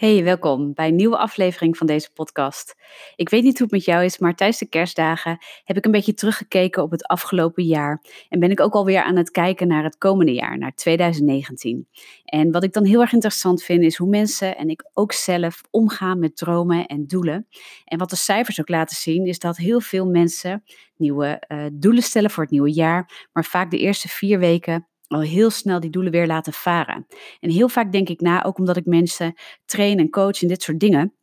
Hey, welkom bij een nieuwe aflevering van deze podcast. Ik weet niet hoe het met jou is, maar tijdens de kerstdagen heb ik een beetje teruggekeken op het afgelopen jaar. En ben ik ook alweer aan het kijken naar het komende jaar, naar 2019. En wat ik dan heel erg interessant vind, is hoe mensen en ik ook zelf omgaan met dromen en doelen. En wat de cijfers ook laten zien, is dat heel veel mensen nieuwe uh, doelen stellen voor het nieuwe jaar, maar vaak de eerste vier weken al heel snel die doelen weer laten varen. En heel vaak denk ik na, ook omdat ik mensen train en coach en dit soort dingen,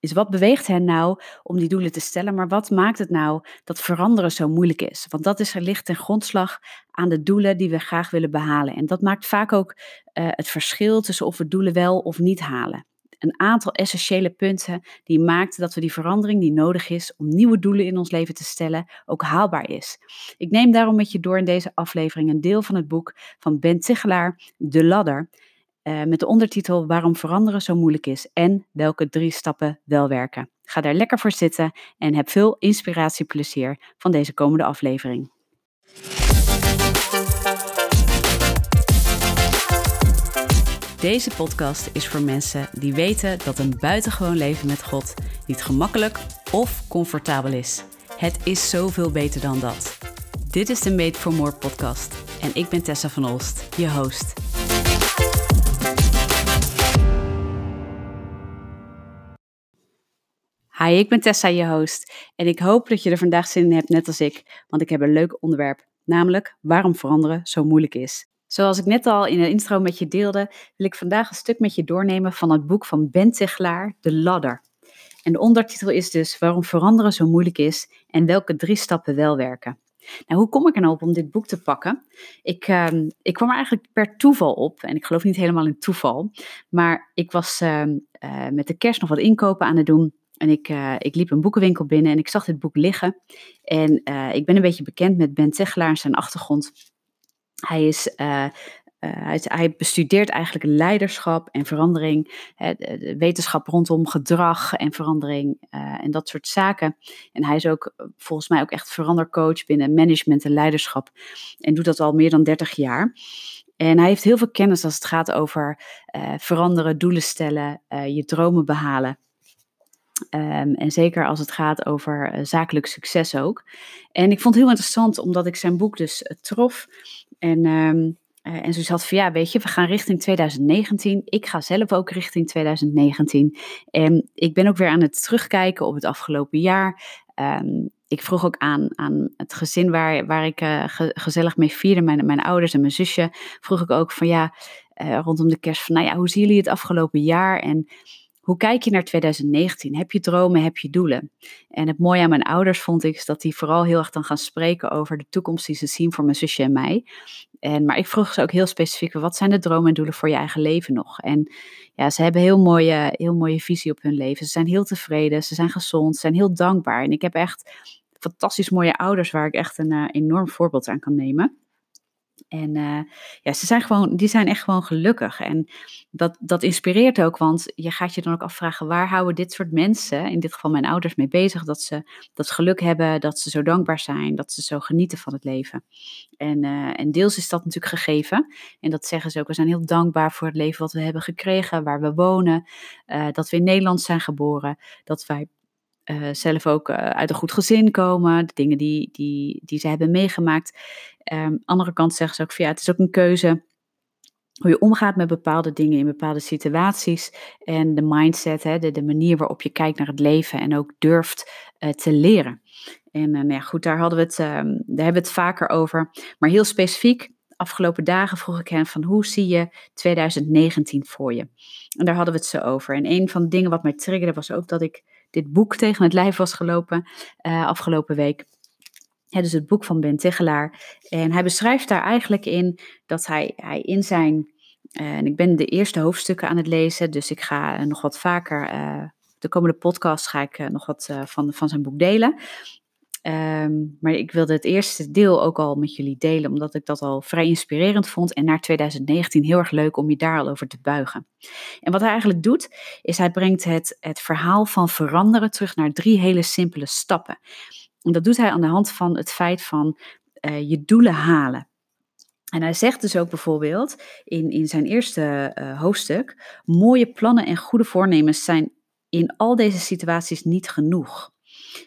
is wat beweegt hen nou om die doelen te stellen, maar wat maakt het nou dat veranderen zo moeilijk is? Want dat is er ligt ten grondslag aan de doelen die we graag willen behalen. En dat maakt vaak ook uh, het verschil tussen of we doelen wel of niet halen een aantal essentiële punten die maakten dat we die verandering die nodig is om nieuwe doelen in ons leven te stellen ook haalbaar is. Ik neem daarom met je door in deze aflevering een deel van het boek van Ben Tigelaar, De Ladder, uh, met de ondertitel Waarom veranderen zo moeilijk is en welke drie stappen wel werken. Ga daar lekker voor zitten en heb veel inspiratieplezier van deze komende aflevering. Deze podcast is voor mensen die weten dat een buitengewoon leven met God niet gemakkelijk of comfortabel is. Het is zoveel beter dan dat. Dit is de Made for More podcast en ik ben Tessa van Olst, je host. Hi, ik ben Tessa, je host. En ik hoop dat je er vandaag zin in hebt, net als ik, want ik heb een leuk onderwerp. Namelijk waarom veranderen zo moeilijk is. Zoals ik net al in de intro met je deelde, wil ik vandaag een stuk met je doornemen van het boek van Ben Teglaar, De Ladder. En de ondertitel is dus Waarom veranderen zo moeilijk is en welke drie stappen wel werken. Nou, hoe kom ik er nou op om dit boek te pakken? Ik, uh, ik kwam er eigenlijk per toeval op. En ik geloof niet helemaal in toeval. Maar ik was uh, uh, met de kerst nog wat inkopen aan het doen. En ik, uh, ik liep een boekenwinkel binnen en ik zag dit boek liggen. En uh, ik ben een beetje bekend met Ben Tegelaar en zijn achtergrond. Hij is uh, uh, hij, hij, bestudeert eigenlijk leiderschap en verandering, de wetenschap rondom gedrag en verandering uh, en dat soort zaken. En hij is ook volgens mij ook echt verandercoach binnen management en leiderschap en doet dat al meer dan 30 jaar. En hij heeft heel veel kennis als het gaat over veranderen, doelen stellen, je dromen behalen. Um, en zeker als het gaat over zakelijk succes ook. En ik vond het heel interessant omdat ik zijn boek dus trof. En, um, en zo had van ja, weet je, we gaan richting 2019. Ik ga zelf ook richting 2019. En ik ben ook weer aan het terugkijken op het afgelopen jaar. Um, ik vroeg ook aan, aan het gezin waar, waar ik ge, gezellig mee vierde, mijn, mijn ouders en mijn zusje, vroeg ik ook van ja, rondom de kerst van nou ja, hoe zien jullie het afgelopen jaar? En hoe kijk je naar 2019? Heb je dromen, heb je doelen? En het mooie aan mijn ouders vond ik is dat die vooral heel erg dan gaan spreken over de toekomst die ze zien voor mijn zusje en mij. En, maar ik vroeg ze ook heel specifiek, wat zijn de dromen en doelen voor je eigen leven nog? En ja, ze hebben heel mooie, heel mooie visie op hun leven. Ze zijn heel tevreden, ze zijn gezond, ze zijn heel dankbaar. En ik heb echt fantastisch mooie ouders waar ik echt een uh, enorm voorbeeld aan kan nemen. En uh, ja, ze zijn gewoon, die zijn echt gewoon gelukkig. En dat, dat inspireert ook, want je gaat je dan ook afvragen, waar houden dit soort mensen, in dit geval mijn ouders, mee bezig? Dat ze dat geluk hebben, dat ze zo dankbaar zijn, dat ze zo genieten van het leven. En, uh, en deels is dat natuurlijk gegeven. En dat zeggen ze ook, we zijn heel dankbaar voor het leven wat we hebben gekregen, waar we wonen, uh, dat we in Nederland zijn geboren, dat wij uh, zelf ook uh, uit een goed gezin komen, de dingen die, die, die ze hebben meegemaakt. Um, andere kant zeggen ze ook van ja, het is ook een keuze hoe je omgaat met bepaalde dingen in bepaalde situaties en de mindset, hè, de, de manier waarop je kijkt naar het leven en ook durft uh, te leren. En nou ja, goed, daar, hadden we het, um, daar hebben we het vaker over. Maar heel specifiek, afgelopen dagen vroeg ik hen van hoe zie je 2019 voor je? En daar hadden we het zo over. En een van de dingen wat mij triggerde was ook dat ik dit boek tegen het lijf was gelopen uh, afgelopen week. Ja, dus het boek van Ben Tegelaar. En hij beschrijft daar eigenlijk in dat hij, hij in zijn. Uh, en ik ben de eerste hoofdstukken aan het lezen, dus ik ga uh, nog wat vaker. De komende podcast ga ik nog wat van, van zijn boek delen. Um, maar ik wilde het eerste deel ook al met jullie delen, omdat ik dat al vrij inspirerend vond. En naar 2019 heel erg leuk om je daar al over te buigen. En wat hij eigenlijk doet, is hij brengt het, het verhaal van veranderen terug naar drie hele simpele stappen. En dat doet hij aan de hand van het feit van uh, je doelen halen. En hij zegt dus ook bijvoorbeeld in, in zijn eerste uh, hoofdstuk: mooie plannen en goede voornemens zijn in al deze situaties niet genoeg.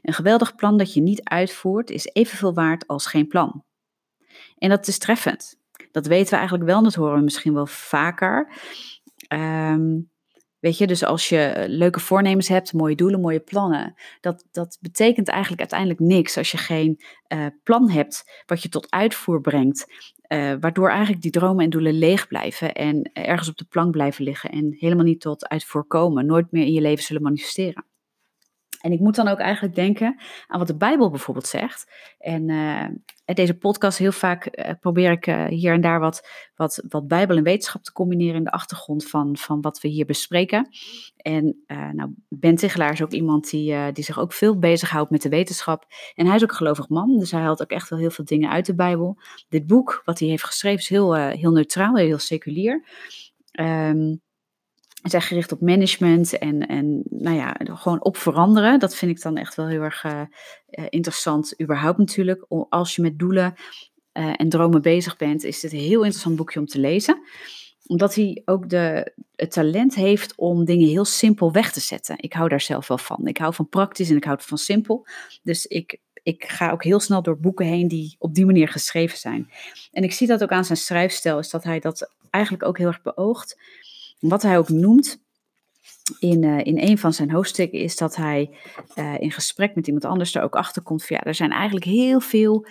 Een geweldig plan dat je niet uitvoert is evenveel waard als geen plan. En dat is treffend. Dat weten we eigenlijk wel, dat horen we misschien wel vaker. Um, Weet je, dus als je leuke voornemens hebt, mooie doelen, mooie plannen, dat, dat betekent eigenlijk uiteindelijk niks als je geen uh, plan hebt wat je tot uitvoer brengt. Uh, waardoor eigenlijk die dromen en doelen leeg blijven en ergens op de plank blijven liggen en helemaal niet tot uitvoer komen, nooit meer in je leven zullen manifesteren. En ik moet dan ook eigenlijk denken aan wat de Bijbel bijvoorbeeld zegt. En uh, deze podcast heel vaak uh, probeer ik uh, hier en daar wat, wat, wat Bijbel en wetenschap te combineren in de achtergrond van, van wat we hier bespreken. En nou, Ben Tigelaar is ook iemand die, die zich ook veel bezighoudt met de wetenschap. En hij is ook een gelovig man, dus hij haalt ook echt wel heel veel dingen uit de Bijbel. Dit boek wat hij heeft geschreven is heel, heel neutraal, heel seculier. Um, zijn gericht op management en, en nou ja, gewoon op veranderen. Dat vind ik dan echt wel heel erg uh, interessant, überhaupt natuurlijk. Als je met doelen uh, en dromen bezig bent, is dit een heel interessant boekje om te lezen. Omdat hij ook de, het talent heeft om dingen heel simpel weg te zetten. Ik hou daar zelf wel van. Ik hou van praktisch en ik hou van simpel. Dus ik, ik ga ook heel snel door boeken heen die op die manier geschreven zijn. En ik zie dat ook aan zijn schrijfstijl, is dat hij dat eigenlijk ook heel erg beoogt wat hij ook noemt in, uh, in een van zijn hoofdstukken is dat hij uh, in gesprek met iemand anders er ook achter komt van ja, er zijn eigenlijk heel veel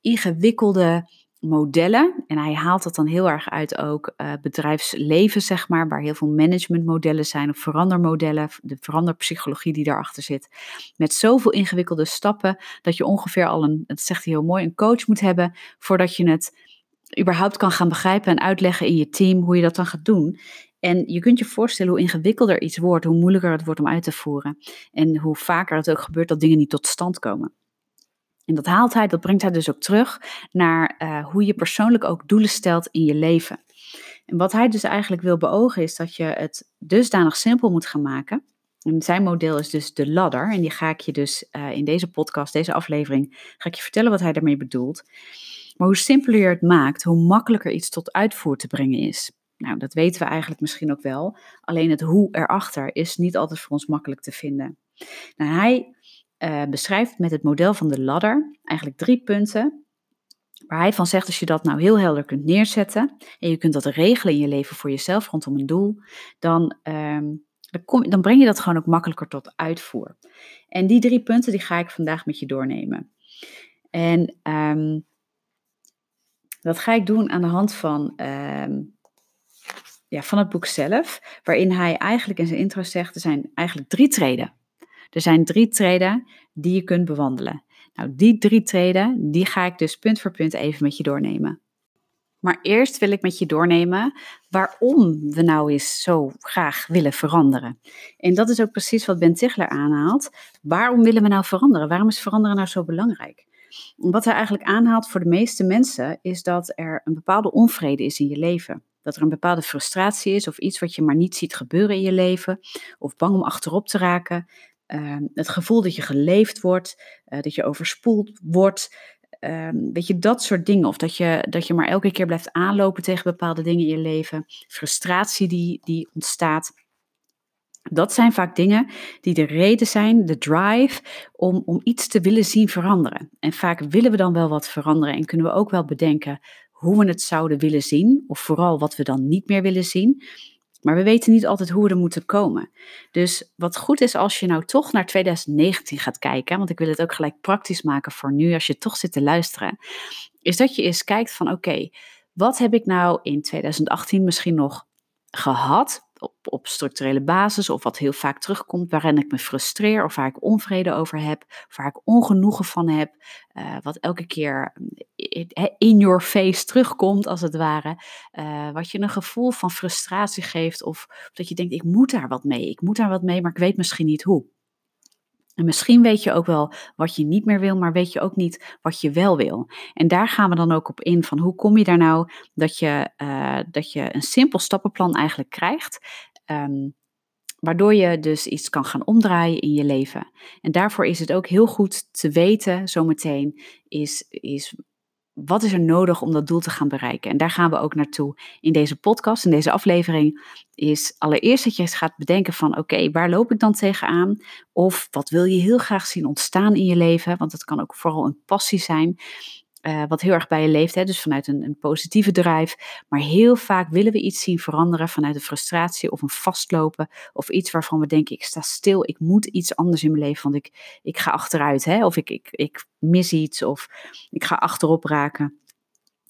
ingewikkelde modellen. En hij haalt dat dan heel erg uit ook uh, bedrijfsleven, zeg maar, waar heel veel managementmodellen zijn of verandermodellen, de veranderpsychologie die daarachter zit. Met zoveel ingewikkelde stappen dat je ongeveer al een, dat zegt hij heel mooi, een coach moet hebben voordat je het überhaupt kan gaan begrijpen en uitleggen in je team hoe je dat dan gaat doen. En je kunt je voorstellen hoe ingewikkelder iets wordt, hoe moeilijker het wordt om uit te voeren. En hoe vaker het ook gebeurt dat dingen niet tot stand komen. En dat haalt hij, dat brengt hij dus ook terug naar uh, hoe je persoonlijk ook doelen stelt in je leven. En wat hij dus eigenlijk wil beogen is dat je het dusdanig simpel moet gaan maken. En zijn model is dus de ladder. En die ga ik je dus uh, in deze podcast, deze aflevering, ga ik je vertellen wat hij daarmee bedoelt. Maar hoe simpeler je het maakt, hoe makkelijker iets tot uitvoer te brengen is. Nou, dat weten we eigenlijk misschien ook wel. Alleen het hoe erachter is niet altijd voor ons makkelijk te vinden. Nou, hij uh, beschrijft met het model van de ladder eigenlijk drie punten. Waar hij van zegt, als je dat nou heel helder kunt neerzetten en je kunt dat regelen in je leven voor jezelf rondom een doel, dan, um, dan, breng je dat gewoon ook makkelijker tot uitvoer. En die drie punten die ga ik vandaag met je doornemen. En um, dat ga ik doen aan de hand van um, ja, van het boek zelf, waarin hij eigenlijk in zijn intro zegt, er zijn eigenlijk drie treden. Er zijn drie treden die je kunt bewandelen. Nou, die drie treden, die ga ik dus punt voor punt even met je doornemen. Maar eerst wil ik met je doornemen waarom we nou eens zo graag willen veranderen. En dat is ook precies wat Ben Tichler aanhaalt. Waarom willen we nou veranderen? Waarom is veranderen nou zo belangrijk? Wat hij eigenlijk aanhaalt voor de meeste mensen is dat er een bepaalde onvrede is in je leven dat er een bepaalde frustratie is of iets wat je maar niet ziet gebeuren in je leven, of bang om achterop te raken. Ehm, het gevoel dat je geleefd wordt, uh, dat je overspoeld wordt. Um, weet je, dat soort dingen. Of dat je, dat je maar elke keer blijft aanlopen tegen bepaalde dingen in je leven. Frustratie die, die ontstaat. Dat zijn vaak dingen die de reden zijn, de drive, om, om iets te willen zien veranderen. En vaak willen we dan wel wat veranderen en kunnen we ook wel bedenken hoe we het zouden willen zien, of vooral wat we dan niet meer willen zien. Maar we weten niet altijd hoe we er moeten komen. Dus wat goed is als je nou toch naar 2019 gaat kijken, want ik wil het ook gelijk praktisch maken voor nu, als je toch zit te luisteren, is dat je eens kijkt van oké, wat heb ik nou in 2018 misschien nog gehad op, op structurele basis of wat heel vaak terugkomt, waarin ik me frustreer of waar ik onvrede over heb, waar ik ongenoegen van heb, uh, wat elke keer in your face terugkomt als het ware, wat je een gevoel van frustratie geeft of dat je denkt ik moet daar wat mee, ik moet daar wat mee, maar ik weet misschien niet hoe. En misschien weet je ook wel wat je niet meer wil, maar weet je ook niet wat je wel wil. En daar gaan we dan ook op in van hoe kom je daar nou dat je, uh, dat je een simpel stappenplan eigenlijk krijgt. Um, waardoor je dus iets kan gaan omdraaien in je leven. En daarvoor is het ook heel goed te weten, zometeen, is, is wat is er nodig om dat doel te gaan bereiken? En daar gaan we ook naartoe in deze podcast, in deze aflevering. Is allereerst dat je gaat bedenken van oké, waar loop ik dan tegenaan? Of wat wil je heel graag zien ontstaan in je leven? Want het kan ook vooral een passie zijn. Uh, wat heel erg bij je leeft, hè? dus vanuit een, een, positieve drive. Maar heel vaak willen we iets zien veranderen vanuit een frustratie of een vastlopen. Of iets waarvan we denken, ik sta stil, ik moet iets anders in mijn leven, want ik, ik ga achteruit. Hè? Of ik, ik, ik mis iets, of ik ga achterop raken.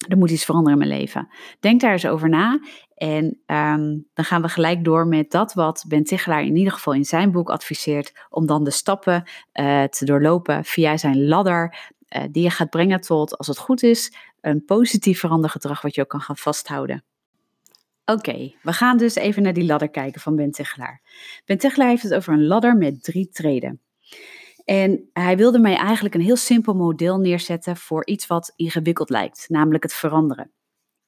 Er moet iets veranderen in mijn leven. Denk daar eens over na. En um, dan gaan we gelijk door met dat wat Ben Tichelaar in ieder geval in zijn boek adviseert. Om dan de stappen uh, te doorlopen via zijn ladder uh, die je gaat brengen tot, als het goed is, een positief verandergedrag wat je ook kan gaan vasthouden. Oké, we gaan dus even naar die ladder kijken van Ben Tegelaar. Ben Tegelaar heeft het over een ladder met drie treden. En hij wilde mij eigenlijk een heel simpel model neerzetten voor iets wat ingewikkeld lijkt, namelijk het veranderen.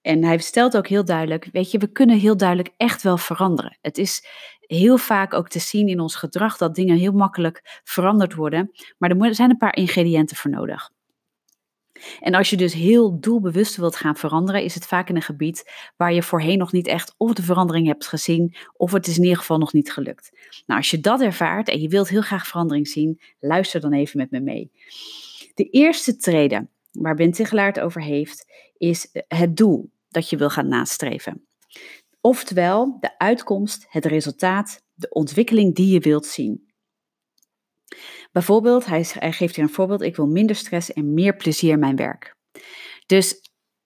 En hij stelt ook heel duidelijk, weet je, we kunnen heel duidelijk echt wel veranderen. Het is heel vaak ook te zien in ons gedrag dat dingen heel makkelijk veranderd worden, maar er zijn een paar ingrediënten voor nodig. En als je dus heel doelbewust wilt gaan veranderen, is het vaak in een gebied waar je voorheen nog niet echt of de verandering hebt gezien, of het is in ieder geval nog niet gelukt. Nou, als je dat ervaart en je wilt heel graag verandering zien, luister dan even met me mee. De eerste treden waar Ben Tigelaar het over heeft, is het doel dat je wil gaan nastreven. Oftewel, de uitkomst, het resultaat, de ontwikkeling die je wilt zien. Bijvoorbeeld, hij, geeft hier een voorbeeld, ik wil minder stress en meer plezier in mijn werk. Dus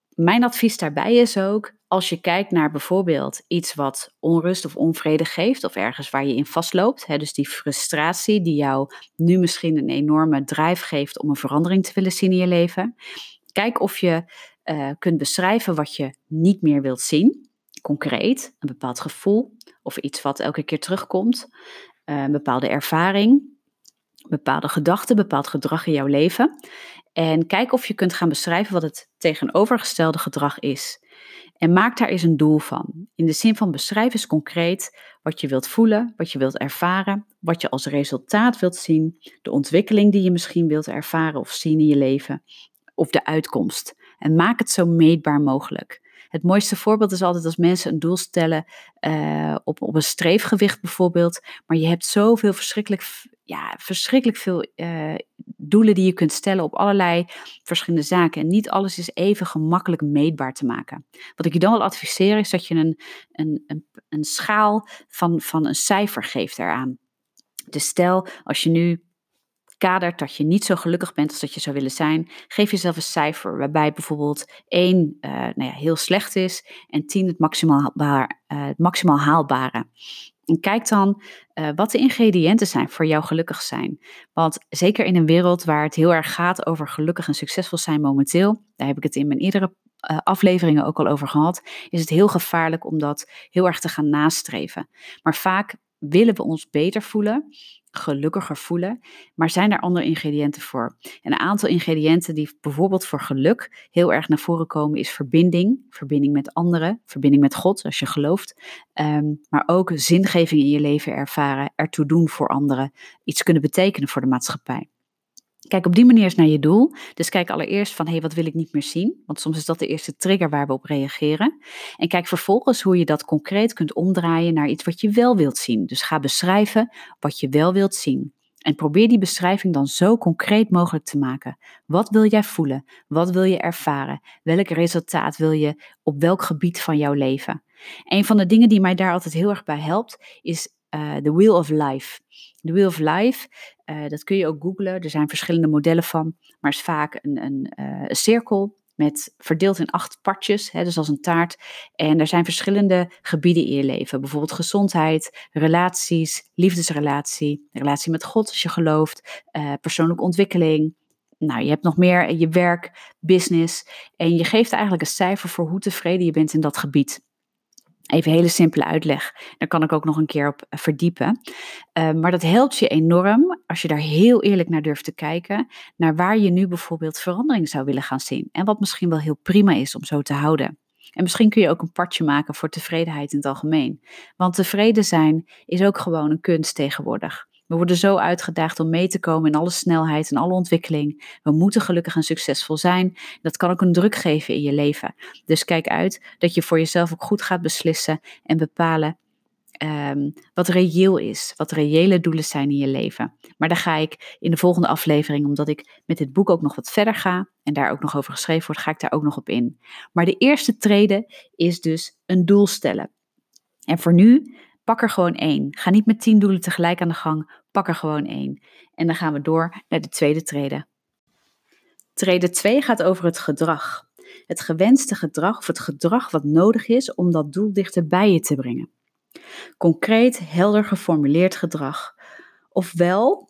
mijn advies daarbij is ook, als je kijkt naar bijvoorbeeld iets wat onrust of onvrede geeft, of ergens waar je in vastloopt, hè, dus die frustratie die jou nu misschien een enorme drive geeft om een verandering te willen zien in je leven, kijk of je uh, kunt beschrijven wat je niet meer wilt zien, concreet, een bepaald gevoel of iets wat elke keer terugkomt, uh, een bepaalde ervaring bepaalde gedachten, bepaald gedrag in jouw leven. En kijk of je kunt gaan beschrijven wat het tegenovergestelde gedrag is. En maak daar eens een doel van. In de zin van beschrijf eens concreet wat je wilt voelen, wat je wilt ervaren, wat je als resultaat wilt zien, de ontwikkeling die je misschien wilt ervaren of zien in je leven, of de uitkomst. En maak het zo meetbaar mogelijk. Het mooiste voorbeeld is altijd als mensen een doel stellen uh, op, op een streefgewicht bijvoorbeeld, maar je hebt zoveel verschrikkelijk ja, verschrikkelijk veel uh, doelen die je kunt stellen op allerlei verschillende zaken. En niet alles is even gemakkelijk meetbaar te maken. Wat ik je dan wil adviseren is dat je een, een, een, een schaal van, van een cijfer geeft eraan. Dus stel, als je nu kadert dat je niet zo gelukkig bent als dat je zou willen zijn, geef jezelf een cijfer waarbij bijvoorbeeld 1 uh, nou ja, heel slecht is en 10 het maximaal, het maximaal haalbare. En kijk dan uh, wat de ingrediënten zijn voor jouw gelukkig zijn. Want zeker in een wereld waar het heel erg gaat over gelukkig en succesvol zijn momenteel, daar heb ik het in mijn eerdere afleveringen ook al over gehad, is het heel gevaarlijk om dat heel erg te gaan nastreven. Maar vaak willen we ons beter voelen gelukkiger voelen. Maar zijn er andere ingrediënten voor? En een aantal ingrediënten die bijvoorbeeld voor geluk heel erg naar voren komen is verbinding. Verbinding met anderen, verbinding met God als je gelooft. Um, maar ook zingeving in je leven ervaren, ertoe doen voor anderen, iets kunnen betekenen voor de maatschappij. Kijk op die manier eens naar je doel. Dus kijk allereerst van, hé, hey, wat wil ik niet meer zien? Want soms is dat de eerste trigger waar we op reageren. En kijk vervolgens hoe je dat concreet kunt omdraaien naar iets wat je wel wilt zien. Dus ga beschrijven wat je wel wilt zien. En probeer die beschrijving dan zo concreet mogelijk te maken. Wat wil jij voelen? Wat wil je ervaren? Welk resultaat wil je op welk gebied van jouw leven? Een van de dingen die mij daar altijd heel erg bij helpt, is The Wheel of Life. The Wheel of Life, uh, dat kun je ook googlen. Er zijn verschillende modellen van, maar is vaak een, een, uh, een cirkel met verdeeld in acht partjes, hè, dus als een taart. En er zijn verschillende gebieden in je leven. Bijvoorbeeld gezondheid, relaties, liefdesrelatie, relatie met God als je gelooft, persoonlijke ontwikkeling. Nou, je hebt nog meer je werk, business. En je geeft eigenlijk een cijfer voor hoe tevreden je bent in dat gebied. Even hele simpele uitleg. Daar kan ik ook nog een keer op eh, verdiepen. Uh, maar dat helpt je enorm als je daar heel eerlijk naar durft te kijken. Naar waar je nu bijvoorbeeld verandering zou willen gaan zien. En wat misschien wel heel prima is om zo te houden. En misschien kun je ook een partje maken voor tevredenheid in het algemeen. Want tevreden zijn is ook gewoon een kunst tegenwoordig. We worden zo uitgedaagd om mee te komen in alle snelheid en alle ontwikkeling. We moeten gelukkig en succesvol zijn. Dat kan ook een druk geven in je leven. Dus kijk uit dat je voor jezelf ook goed gaat beslissen en bepalen um, wat reëel is, wat reële doelen zijn in je leven. Maar daar ga ik in de volgende aflevering, omdat ik met dit boek ook nog wat verder ga en daar ook nog over geschreven wordt, ga ik daar ook nog op in. Maar de eerste trede is dus een doel stellen. En voor nu, pak er gewoon één. Ga niet met tien doelen tegelijk aan de gang, pak er gewoon één. En dan gaan we door naar de tweede trede. Trede 2 gaat over het gedrag. Het gewenste gedrag of het gedrag wat nodig is om dat doel dichter bij je te brengen. Concreet, helder geformuleerd gedrag. Ofwel,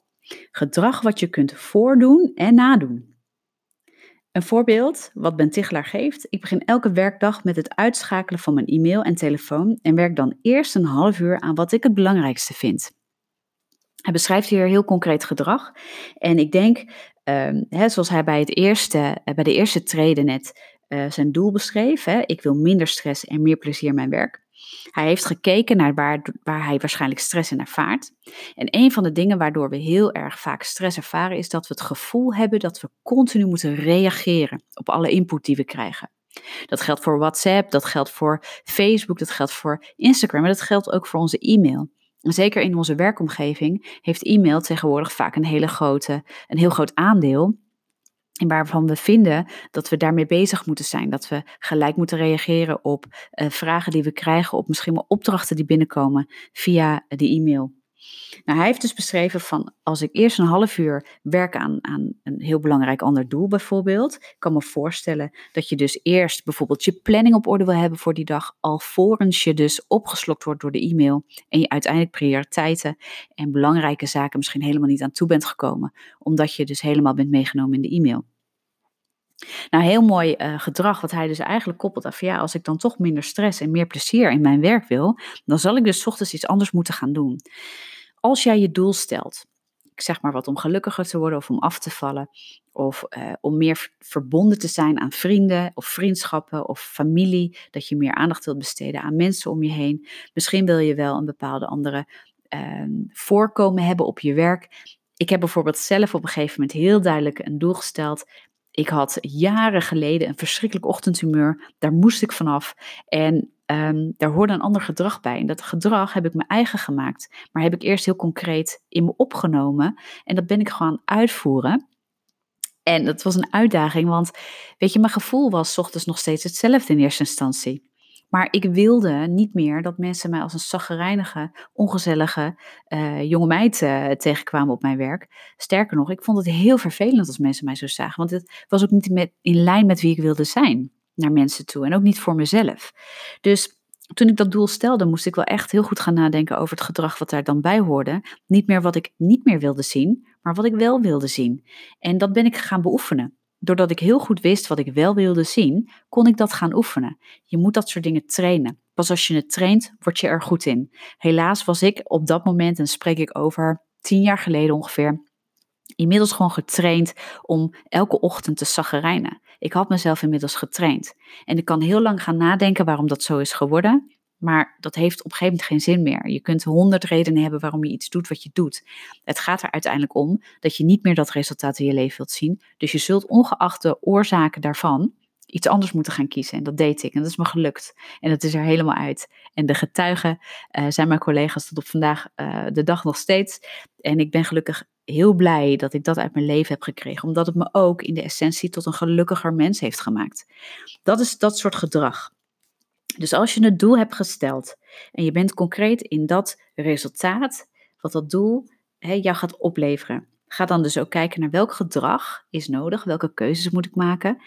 gedrag wat je kunt voordoen en nadoen. Een voorbeeld wat Ben Tichelaar geeft. Ik begin elke werkdag met het uitschakelen van mijn e-mail en telefoon en werk dan eerst een half uur aan wat ik het belangrijkste vind. Hij beschrijft hier heel concreet gedrag. En ik denk, uh, hè, zoals hij bij, het eerste, eh, bij de eerste treden net uh, zijn doel beschreef. Hè, ik wil minder stress en meer plezier in mijn werk. Hij heeft gekeken naar waar, waar hij waarschijnlijk stress in ervaart. En een van de dingen waardoor we heel erg vaak stress ervaren, is dat we het gevoel hebben dat we continu moeten reageren op alle input die we krijgen. Dat geldt voor WhatsApp, dat geldt voor Facebook, dat geldt voor Instagram, maar dat geldt ook voor onze e-mail. zeker in onze werkomgeving heeft e-mail tegenwoordig vaak een, hele grote, een heel groot aandeel en waarvan we vinden dat we daarmee bezig moeten zijn. Dat we gelijk moeten reageren op uh, vragen die we krijgen, op misschien wel opdrachten die binnenkomen via de e-mail. Nou, hij heeft dus beschreven van als ik eerst een half uur werk aan, aan een heel belangrijk ander doel bijvoorbeeld. Ik kan me voorstellen dat je dus eerst bijvoorbeeld je planning op orde wil hebben voor die dag, alvorens je dus opgeslokt wordt door de e-mail en je uiteindelijk prioriteiten en belangrijke zaken misschien helemaal niet aan toe bent gekomen, omdat je dus helemaal bent meegenomen in de e-mail. Nou, heel mooi uh, gedrag, wat hij dus eigenlijk koppelt van ja, als ik dan toch minder stress en meer plezier in mijn werk wil, dan zal ik dus ochtends iets anders moeten gaan doen. Als jij je doel stelt, ik zeg maar wat om gelukkiger te worden of om af te vallen, of uh, om meer verbonden te zijn aan vrienden of vriendschappen of familie, dat je meer aandacht wilt besteden aan mensen om je heen. Misschien wil je wel een bepaalde andere uh, voorkomen hebben op je werk. Ik heb bijvoorbeeld zelf op een gegeven moment heel duidelijk een doel gesteld. Ik had jaren geleden een verschrikkelijk ochtendhumeur. Daar moest ik vanaf. En um, daar hoorde een ander gedrag bij. En dat gedrag heb ik mijn eigen gemaakt. Maar heb ik eerst heel concreet in me opgenomen. En dat ben ik gewoon uitvoeren. En dat was een uitdaging, want weet je, mijn gevoel was ochtends nog steeds hetzelfde in eerste instantie. Maar ik wilde niet meer dat mensen mij als een zaggerijnige, ongezellige uh, jonge meid uh, tegenkwamen op mijn werk. Sterker nog, ik vond het heel vervelend als mensen mij zo zagen. Want het was ook niet in lijn met wie ik wilde zijn naar mensen toe. En ook niet voor mezelf. Dus toen ik dat doel stelde, moest ik wel echt heel goed gaan nadenken over het gedrag wat daar dan bij hoorde. Niet meer wat ik niet meer wilde zien, maar wat ik wel wilde zien. En dat ben ik gaan beoefenen doordat ik heel goed wist wat ik wel wilde zien, kon ik dat gaan oefenen. Je moet dat soort dingen trainen. Pas als je het traint, word je er goed in. Helaas was ik op dat moment, en spreek ik over tien jaar geleden ongeveer, inmiddels gewoon getraind om elke ochtend te zaggerijnen. Ik had mezelf inmiddels getraind. En ik kan heel lang gaan nadenken waarom dat zo is geworden. Maar dat heeft op een gegeven moment geen zin meer. Je kunt honderd redenen hebben waarom je iets doet wat je doet. Het gaat er uiteindelijk om dat je niet meer dat resultaat in je leven wilt zien. Dus je zult ongeacht de oorzaken daarvan iets anders moeten gaan kiezen. En dat deed ik. En dat is me gelukt. En dat is er helemaal uit. En de getuigen uh, zijn mijn collega's tot op vandaag uh, de dag nog steeds. En ik ben gelukkig heel blij dat ik dat uit mijn leven heb gekregen. Omdat het me ook in de essentie tot een gelukkiger mens heeft gemaakt. Dat is dat soort gedrag. Dus als je het doel hebt gesteld en je bent concreet in dat resultaat, wat dat doel jou gaat opleveren, ga dan dus ook kijken naar welk gedrag is nodig, welke keuzes moet ik maken,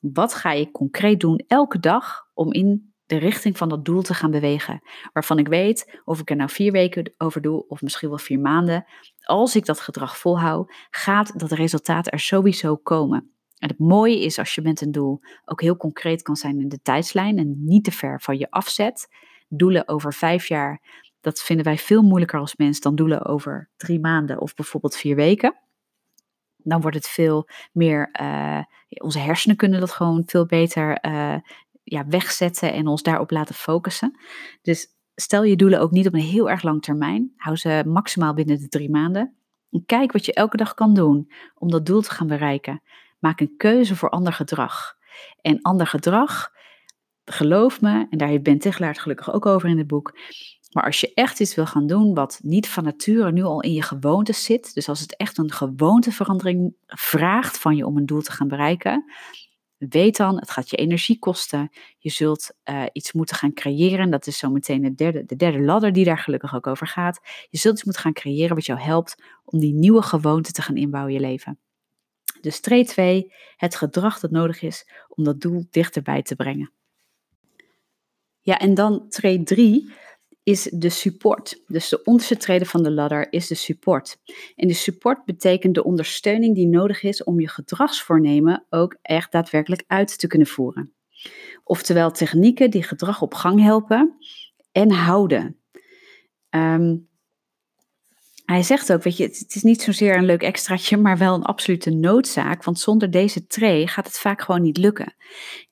wat ga je concreet doen elke dag om in de richting van dat doel te gaan bewegen. Waarvan ik weet, of ik er nou vier weken over doe, of misschien wel vier maanden, als ik dat gedrag volhoud, gaat dat resultaat er sowieso komen. En het mooie is als je met een doel ook heel concreet kan zijn in de tijdslijn en niet te ver van je afzet. Doelen over vijf jaar, dat vinden wij veel moeilijker als mens dan doelen over drie maanden of bijvoorbeeld vier weken. Dan wordt het veel meer, uh, onze hersenen kunnen dat gewoon veel beter uh, ja, wegzetten en ons daarop laten focussen. Dus stel je doelen ook niet op een heel erg lang termijn. Hou ze maximaal binnen de drie maanden. En kijk wat je elke dag kan doen om dat doel te gaan bereiken. Maak een keuze voor ander gedrag. En ander gedrag, geloof me, en daar heeft Ben Tichelaar het gelukkig ook over in het boek. Maar als je echt iets wil gaan doen wat niet van nature nu al in je gewoontes zit, dus als het echt een gewoonteverandering vraagt van je om een doel te gaan bereiken, weet dan, het gaat je energie kosten. Je zult uh, iets moeten gaan creëren. Dat is zo meteen de derde, de derde ladder die daar gelukkig ook over gaat. Je zult iets moeten gaan creëren wat jou helpt om die nieuwe gewoonte te gaan inbouwen in je leven. Dus trade 2, het gedrag dat nodig is om dat doel dichterbij te brengen. Ja, en dan trade 3 is de support. Dus de onderste trede van de ladder is de support. En de support betekent de ondersteuning die nodig is om je gedragsvoornemen ook echt daadwerkelijk uit te kunnen voeren. Oftewel technieken die gedrag op gang helpen en houden. Ehm, hij zegt ook, weet je, het is niet zozeer een leuk extraatje, maar wel een absolute noodzaak. Want zonder deze tray gaat het vaak gewoon niet lukken.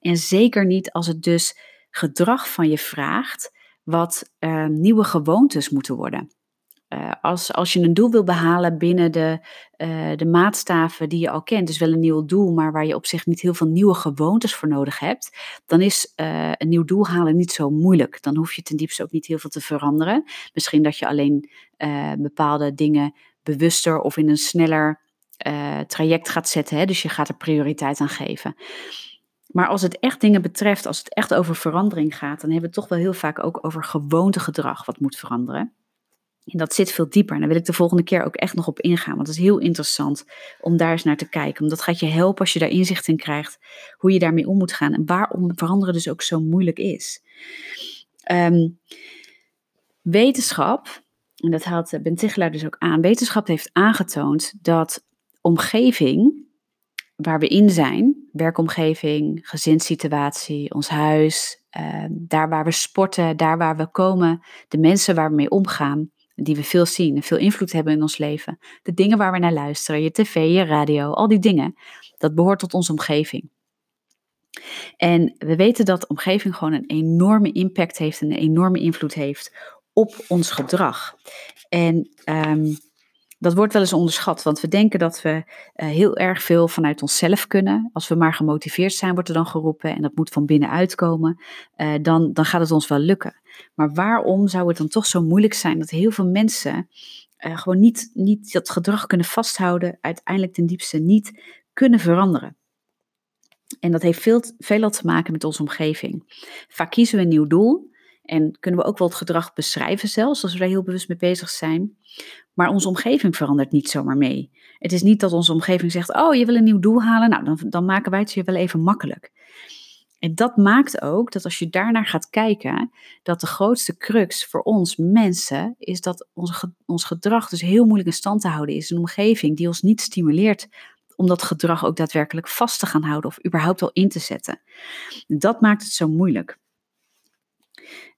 En zeker niet als het dus gedrag van je vraagt wat uh, nieuwe gewoontes moeten worden. Uh, als, als je een doel wil behalen binnen de, uh, de maatstaven die je al kent, dus wel een nieuw doel, maar waar je op zich niet heel veel nieuwe gewoontes voor nodig hebt, dan is een nieuw doel halen niet zo moeilijk. Dan hoef je ten diepste ook niet heel veel te veranderen. Misschien dat je alleen bepaalde dingen bewuster of in een sneller traject gaat zetten. Hè? Dus je gaat er prioriteit aan geven. Maar als het echt dingen betreft, als het echt over verandering gaat, dan hebben we het toch wel heel vaak ook over gewoontegedrag wat moet veranderen. En dat zit veel dieper. En daar wil ik de volgende keer ook echt nog op ingaan. Want het is heel interessant om daar eens naar te kijken. Want dat gaat je helpen als je daar inzicht in krijgt. Hoe je daarmee om moet gaan. En waarom veranderen dus ook zo moeilijk is. Um, wetenschap, en dat haalt Ben Tichelaar dus ook aan. Wetenschap heeft aangetoond dat omgeving waar we in zijn, werkomgeving, gezinssituatie, ons huis, uh, daar waar we sporten, daar waar we komen, de mensen waar we mee omgaan, die we veel zien en veel invloed hebben in ons leven, de dingen waar we naar luisteren, je tv, je radio, al die dingen, dat behoort tot onze omgeving. En we weten dat de omgeving gewoon een enorme impact heeft en een enorme invloed heeft op ons gedrag. En um, dat wordt wel eens onderschat, want we denken dat we uh, heel erg veel vanuit onszelf kunnen. Als we maar gemotiveerd zijn, wordt er dan geroepen en dat moet van binnenuit komen, uh, dan, dan gaat het ons wel lukken. Maar waarom zou het dan toch zo moeilijk zijn dat heel veel mensen uh, gewoon niet, niet dat gedrag kunnen vasthouden, uiteindelijk ten diepste niet kunnen veranderen? En dat heeft veel, veel te maken met onze omgeving. Vaak kiezen we een nieuw doel en kunnen we ook wel het gedrag beschrijven zelfs, als we daar heel bewust mee bezig zijn. Maar onze omgeving verandert niet zomaar mee. Het is niet dat onze omgeving zegt, oh je wil een nieuw doel halen, nou dan, dan maken wij het je wel even makkelijk. En dat maakt ook dat als je daarnaar gaat kijken, dat de grootste crux voor ons mensen is dat ons, ons gedrag dus heel moeilijk in stand te houden is. Een omgeving die ons niet stimuleert om dat gedrag ook daadwerkelijk vast te gaan houden of überhaupt al in te zetten. Dat maakt het zo moeilijk.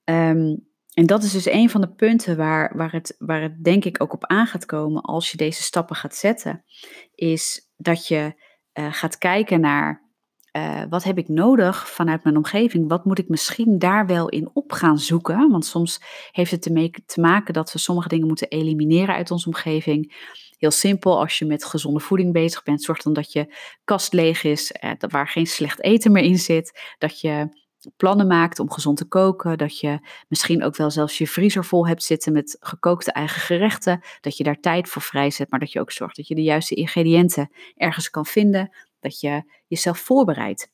Um, en dat is dus een van de punten waar, waar, het, waar het denk ik ook op aan gaat komen als je deze stappen gaat zetten. Is dat je uh, gaat kijken naar uh, wat heb ik nodig vanuit mijn omgeving? Wat moet ik misschien daar wel in op gaan zoeken? Want soms heeft het te maken dat we sommige dingen moeten elimineren uit onze omgeving. Heel simpel, als je met gezonde voeding bezig bent, zorg dan dat je kast leeg is, uh, waar geen slecht eten meer in zit. Dat je plannen maakt om gezond te koken, dat je misschien ook wel zelfs je vriezer vol hebt zitten met gekookte eigen gerechten, dat je daar tijd voor vrijzet, maar dat je ook zorgt dat je de juiste ingrediënten ergens kan vinden, dat je jezelf voorbereidt.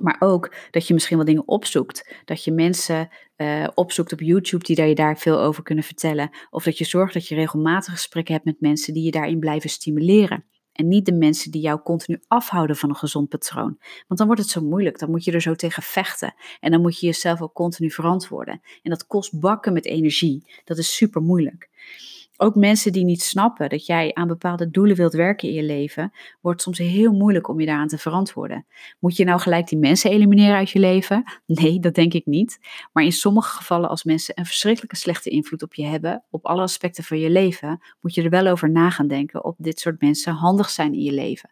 Maar ook dat je misschien wel dingen opzoekt. Dat je mensen uh, opzoekt op YouTube die daar je daar veel over kunnen vertellen. Of dat je zorgt dat je regelmatig gesprekken hebt met mensen die je daarin blijven stimuleren. En niet de mensen die jou continu afhouden van een gezond patroon. Want dan wordt het zo moeilijk. Dan moet je er zo tegen vechten. En dan moet je jezelf ook continu verantwoorden. En dat kost bakken met energie. Dat is super moeilijk ook mensen die niet snappen dat jij aan bepaalde doelen wilt werken in je leven, wordt soms heel moeilijk om je daaraan te verantwoorden. Moet je nou gelijk die mensen elimineren uit je leven? Nee, dat denk ik niet. Maar in sommige gevallen, als mensen een verschrikkelijke slechte invloed op je hebben, op alle aspecten van je leven, moet je er wel over na gaan denken of dit soort mensen handig zijn in je leven.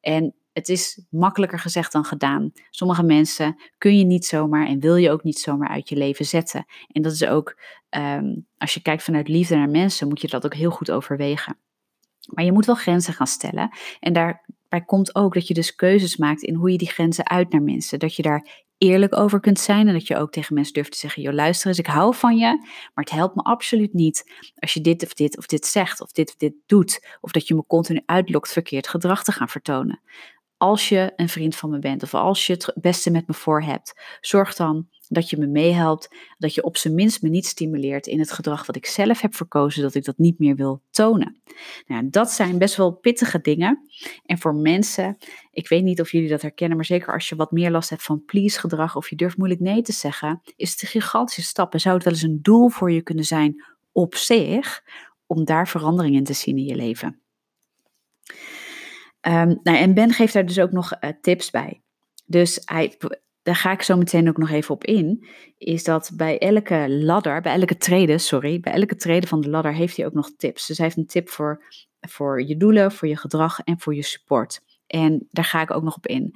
En het is makkelijker gezegd dan gedaan. Sommige mensen kun je niet zomaar en wil je ook niet zomaar uit je leven zetten. En dat is ook, ehm, als je kijkt vanuit liefde naar mensen, moet je dat ook heel goed overwegen. Maar je moet wel grenzen gaan stellen. En daarbij komt ook dat je dus keuzes maakt in hoe je die grenzen uit naar mensen. Dat je daar eerlijk over kunt zijn en dat je ook tegen mensen durft te zeggen: joh, luister eens, ik hou van je, maar het helpt me absoluut niet als je dit of dit of dit zegt of dit of dit doet, of dat je me continu uitlokt verkeerd gedrag te gaan vertonen. Als je een vriend van me bent of als je het beste met me voor hebt, zorg dan dat je me meehelpt, dat je op zijn minst me niet stimuleert in het gedrag wat ik zelf heb verkozen, dat ik dat niet meer wil tonen. Nou, dat zijn best wel pittige dingen. En voor mensen, ik weet niet of jullie dat herkennen, maar zeker als je wat meer last hebt van please gedrag of je durft moeilijk nee te zeggen, is het een gigantische stap en zou het wel eens een doel voor je kunnen zijn op zich om daar verandering in te zien in je leven. Um, nou, en Ben geeft daar dus ook nog uh, tips bij. Dus hij, daar ga ik zo meteen ook nog even op in, is dat bij elke ladder, bij elke trede, sorry, bij elke trede van de ladder heeft hij ook nog tips. Dus hij heeft een tip voor, voor je doelen, voor je gedrag en voor je support. En daar ga ik ook nog op in.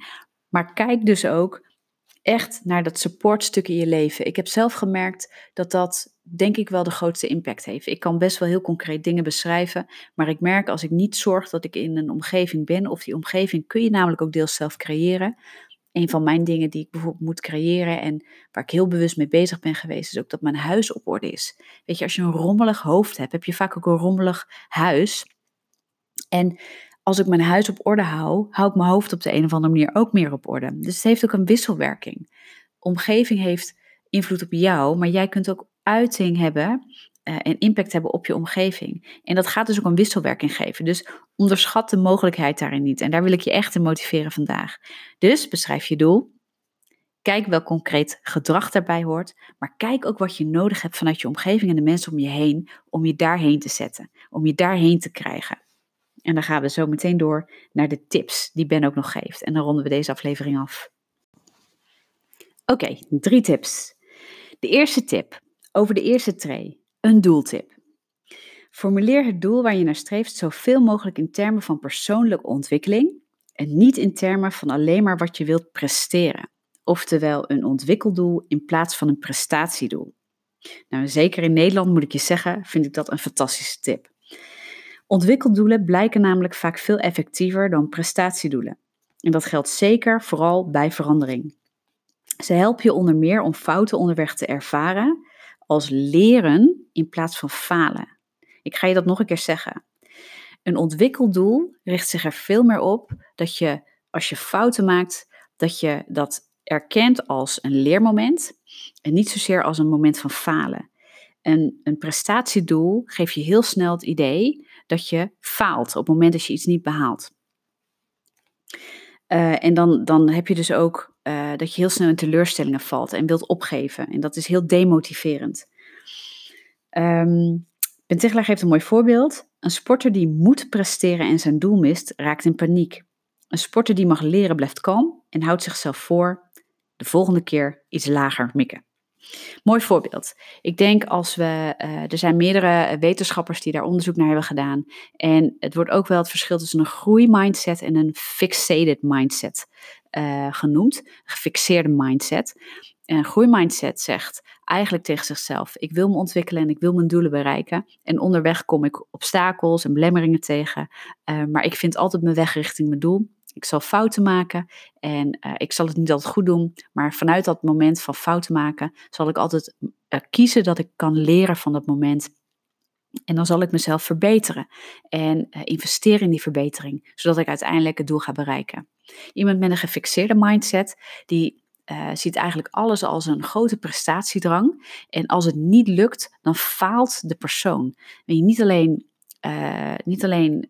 Maar kijk dus ook echt naar dat supportstuk in je leven. Ik heb zelf gemerkt dat dat denk ik wel de grootste impact heeft. Ik kan best wel heel concreet dingen beschrijven, maar ik merk als ik niet zorg dat ik in een omgeving ben, of die omgeving kun je namelijk ook deels zelf creëren, een van mijn dingen die ik bijvoorbeeld moet creëren en waar ik heel bewust mee bezig ben geweest, is ook dat mijn huis op orde is. Weet je, als je een rommelig hoofd hebt, heb je vaak ook een rommelig huis. En als ik mijn huis op orde hou, hou ik mijn hoofd op de een of andere manier ook meer op orde. Dus het heeft ook een wisselwerking. Omgeving heeft invloed op jou, maar jij kunt ook uiting hebben uh, en impact hebben op je omgeving. En dat gaat dus ook een wisselwerking geven. Dus onderschat de mogelijkheid daarin niet. En daar wil ik je echt in motiveren vandaag. Dus beschrijf je doel. Kijk welk concreet gedrag daarbij hoort. Maar kijk ook wat je nodig hebt vanuit je omgeving en de mensen om je heen. Om je daarheen te zetten. Om je daarheen te krijgen. En dan gaan we zo meteen door naar de tips die Ben ook nog geeft. En dan ronden we deze aflevering af. Oké, drie tips. De eerste tip over de eerste tree. Een doeltip. Formuleer het doel waar je naar streeft zoveel mogelijk in termen van persoonlijke ontwikkeling en niet in termen van alleen maar wat je wilt presteren. Oftewel een ontwikkeldoel in plaats van een prestatiedoel. Nou, zeker in Nederland moet ik je zeggen, vind ik dat een fantastische tip. Ontwikkeldoelen blijken namelijk vaak veel effectiever dan prestatiedoelen. En dat geldt zeker vooral bij verandering. Ze helpen je onder meer om fouten onderweg te ervaren als leren in plaats van falen. Ik ga je dat nog een keer zeggen. Een ontwikkeldoel richt zich er veel meer op dat je, als je fouten maakt, dat je dat erkent als een leermoment en niet zozeer als een moment van falen. En een prestatiedoel geeft je heel snel het idee dat je faalt op het moment dat je iets niet behaalt. Uh, en dan, dan heb je dus ook uh, dat je heel snel in teleurstellingen valt en wilt opgeven. En dat is heel demotiverend. Um, geeft een mooi voorbeeld. Een sporter die moet presteren en zijn doel mist, raakt in paniek. Een sporter die mag leren blijft kalm en houdt zichzelf voor de volgende keer iets lager mikken. Mooi voorbeeld. Ik denk als we, uh, er zijn meerdere wetenschappers die daar onderzoek naar hebben gedaan. En het wordt ook wel het verschil tussen een groeimindset en een fixated mindset uh, genoemd. Gefixeerde mindset. En een groeimindset zegt eigenlijk tegen zichzelf: ik wil me ontwikkelen en ik wil mijn doelen bereiken. En onderweg kom ik obstakels en belemmeringen tegen. Uh, maar ik vind altijd mijn weg richting mijn doel. Ik zal fouten maken en uh, ik zal het niet altijd goed doen. Maar vanuit dat moment van fouten maken zal ik altijd uh, kiezen dat ik kan leren van dat moment. En dan zal ik mezelf verbeteren en investeren in die verbetering, zodat ik uiteindelijk het doel ga bereiken. Iemand met een gefixeerde mindset, die uh, ziet eigenlijk alles als een grote prestatiedrang. En als het niet lukt, dan faalt de persoon. En niet alleen, uh, niet alleen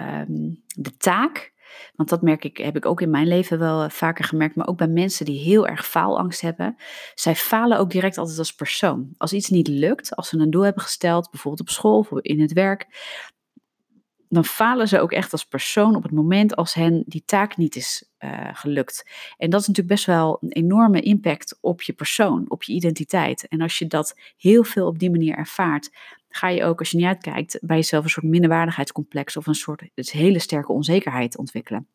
um, de taak, want dat merk ik, heb ik ook in mijn leven wel eh, vaker gemerkt, maar ook bij mensen die heel erg faalangst hebben. Zij falen ook direct altijd als persoon. Als iets niet lukt, als ze een doel hebben gesteld, bijvoorbeeld op school of in het werk, dan falen ze ook echt als persoon op het moment als hen die taak niet is uh, gelukt. En dat is natuurlijk best wel een enorme impact op je persoon, op je identiteit. En als je dat heel veel op die manier ervaart, ga je ook, als je niet uitkijkt, bij jezelf een soort minderwaardigheidscomplex of een soort dus hele sterke onzekerheid ontwikkelen.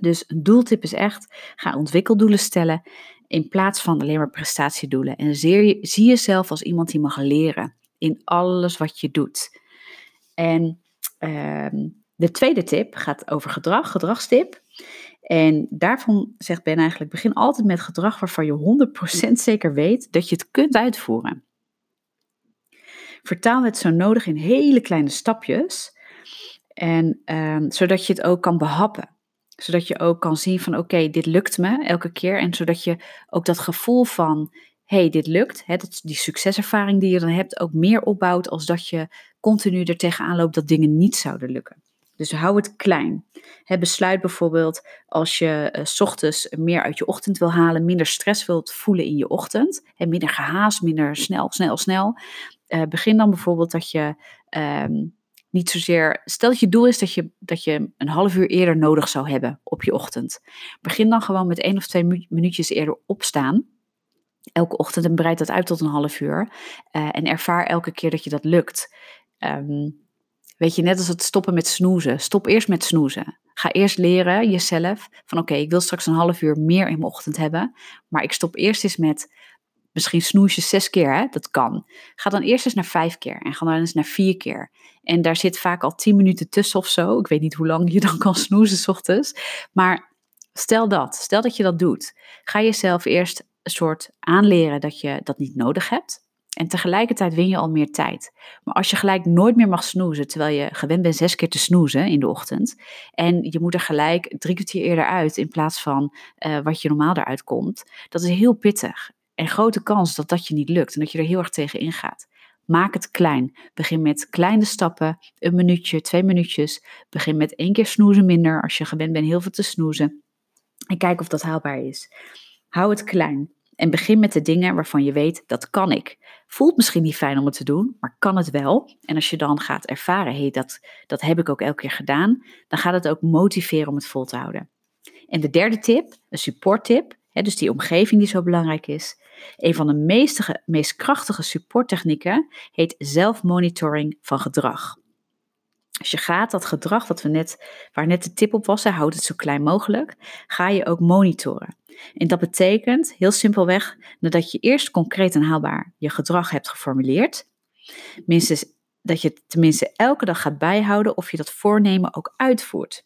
Dus een doeltip is echt, ga ontwikkeldoelen stellen in plaats van alleen maar prestatiedoelen. En zie jezelf als iemand die mag leren in alles wat je doet. En ehm, de tweede tip gaat over gedrag, gedragstip. En daarvan zegt Ben eigenlijk, begin altijd met gedrag waarvan je 100% zeker weet dat je het kunt uitvoeren. Vertaal het zo nodig in hele kleine stapjes, en, ehm, zodat je het ook kan behappen. Zodat je ook kan zien van oké, dit lukt me elke keer. En zodat je ook dat gevoel van hey, dit lukt, dat, die succeservaring die je dan hebt, ook meer opbouwt als dat je continu er tegenaan loopt dat dingen niet zouden lukken. Dus hou het klein. Besluit bijvoorbeeld als je uh, s ochtends meer uit je ochtend wil halen, minder stress wilt voelen in je ochtend, he, minder gehaast, minder snel, snel, snel. Uh, begin dan bijvoorbeeld dat je um, niet zozeer, stel dat je doel is dat je, dat je een half uur eerder nodig zou hebben op je ochtend. Begin dan gewoon met één of twee minuutjes eerder opstaan. Elke ochtend en breid dat uit tot een half uur. Uh, en ervaar elke keer dat je dat lukt. Um, Weet je, net als het stoppen met snoezen. Stop eerst met snoezen. Ga eerst leren jezelf van oké, ik wil straks een half uur meer in mijn ochtend hebben. Maar ik stop eerst eens met misschien snoes je zes keer, hè? dat kan. Ga dan eerst eens naar vijf keer en ga dan eens naar vier keer. En daar zit vaak al tien minuten tussen of zo. Ik weet niet hoe lang je dan kan snoezen s ochtends. Maar stel dat, stel dat je dat doet. Ga jezelf eerst soort aanleren dat je dat niet nodig hebt. En tegelijkertijd win je al meer tijd. Maar als je gelijk nooit meer mag snoezen, terwijl je gewend bent zes keer te snoezen in de ochtend, en je moet er gelijk drie kwartier eerder uit in plaats van uh, wat je normaal eruit komt, dat is heel pittig. En grote kans dat dat je niet lukt en dat je er heel erg tegen ingaat. Maak het klein. Begin met kleine stappen, een minuutje, twee minuutjes. Begin met één keer snoezen minder als je gewend bent heel veel te snoezen. En kijk of dat haalbaar is. Hou het klein. En begin met de dingen waarvan je weet, dat kan ik. Voelt misschien niet fijn om het te doen, maar kan het wel. En als je dan gaat ervaren, hé, hey, dat, dat heb ik ook elke keer gedaan, dan gaat het ook motiveren om het vol te houden. En de derde tip, een supporttip, hè, dus die omgeving die zo belangrijk is. Een van de meest, meest krachtige supporttechnieken heet zelfmonitoring van gedrag. Als je gaat dat gedrag wat we net, waar net de tip op was, houd het zo klein mogelijk, ga je ook monitoren. En dat betekent heel simpelweg nadat je eerst concreet en haalbaar je gedrag hebt geformuleerd, minstens dat je tenminste elke dag gaat bijhouden of je dat voornemen ook uitvoert.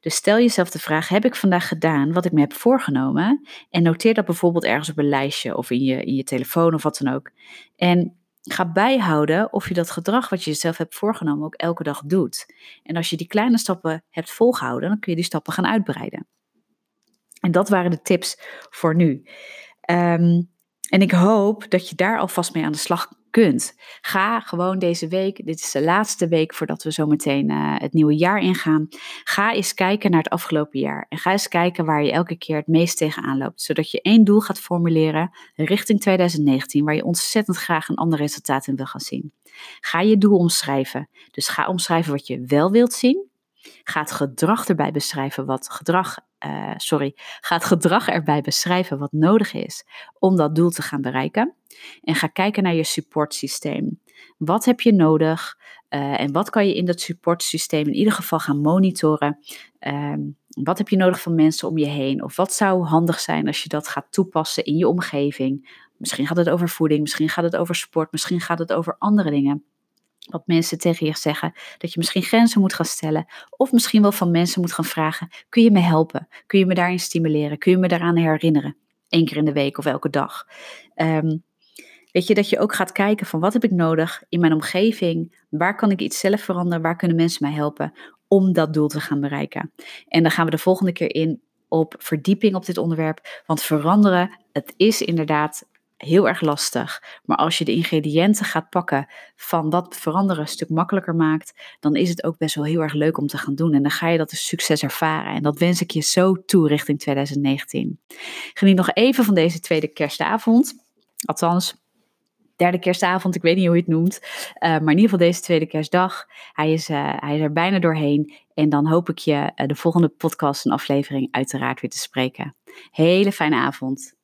Dus stel jezelf de vraag: heb ik vandaag gedaan wat ik me heb voorgenomen? En noteer dat bijvoorbeeld ergens op een lijstje of in je, in je telefoon of wat dan ook. En ga bijhouden of je dat gedrag wat je jezelf hebt voorgenomen ook elke dag doet. En als je die kleine stappen hebt volgehouden, dan kun je die stappen gaan uitbreiden. En dat waren de tips voor nu. Um, en ik hoop dat je daar alvast mee aan de slag kunt. Ga gewoon deze week, dit is de laatste week voordat we zo meteen uh, het nieuwe jaar ingaan. Ga eens kijken naar het afgelopen jaar. En ga eens kijken waar je elke keer het meest tegenaan loopt. Zodat je één doel gaat formuleren richting 2019, waar je ontzettend graag een ander resultaat in wil gaan zien. Ga je doel omschrijven. Dus ga omschrijven wat je wel wilt zien. Ga het gedrag erbij beschrijven wat gedrag, uh, sorry, ga het gedrag erbij beschrijven wat nodig is om dat doel te gaan bereiken. En ga kijken naar je supportsysteem. Wat heb je nodig uh, en wat kan je in dat supportsysteem in ieder geval gaan monitoren? Uh, wat heb je nodig van mensen om je heen? Of wat zou handig zijn als je dat gaat toepassen in je omgeving? Misschien gaat het over voeding, misschien gaat het over sport, misschien gaat het over andere dingen wat mensen tegen je zeggen, dat je misschien grenzen moet gaan stellen, of misschien wel van mensen moet gaan vragen: kun je me helpen? Kun je me daarin stimuleren? Kun je me daaraan herinneren? Eén keer in de week of elke dag. Um, weet je, dat je ook gaat kijken van wat heb ik nodig in mijn omgeving? Waar kan ik iets zelf veranderen? Waar kunnen mensen mij helpen om dat doel te gaan bereiken? En dan gaan we de volgende keer in op verdieping op dit onderwerp. Want veranderen, het is inderdaad heel erg lastig. Maar als je de ingrediënten gaat pakken van wat veranderen een stuk makkelijker maakt, dan is het ook best wel heel erg leuk om te gaan doen. En dan ga je dat als succes ervaren. En dat wens ik je zo toe richting 2019. Geniet nog even van deze tweede kerstavond. Althans, derde kerstavond, ik weet niet hoe je het noemt. Uh, maar in ieder geval deze tweede kerstdag. Hij is, uh, hij is er bijna doorheen. En dan hoop ik je uh, de volgende podcast en aflevering uiteraard weer te spreken. Hele fijne avond.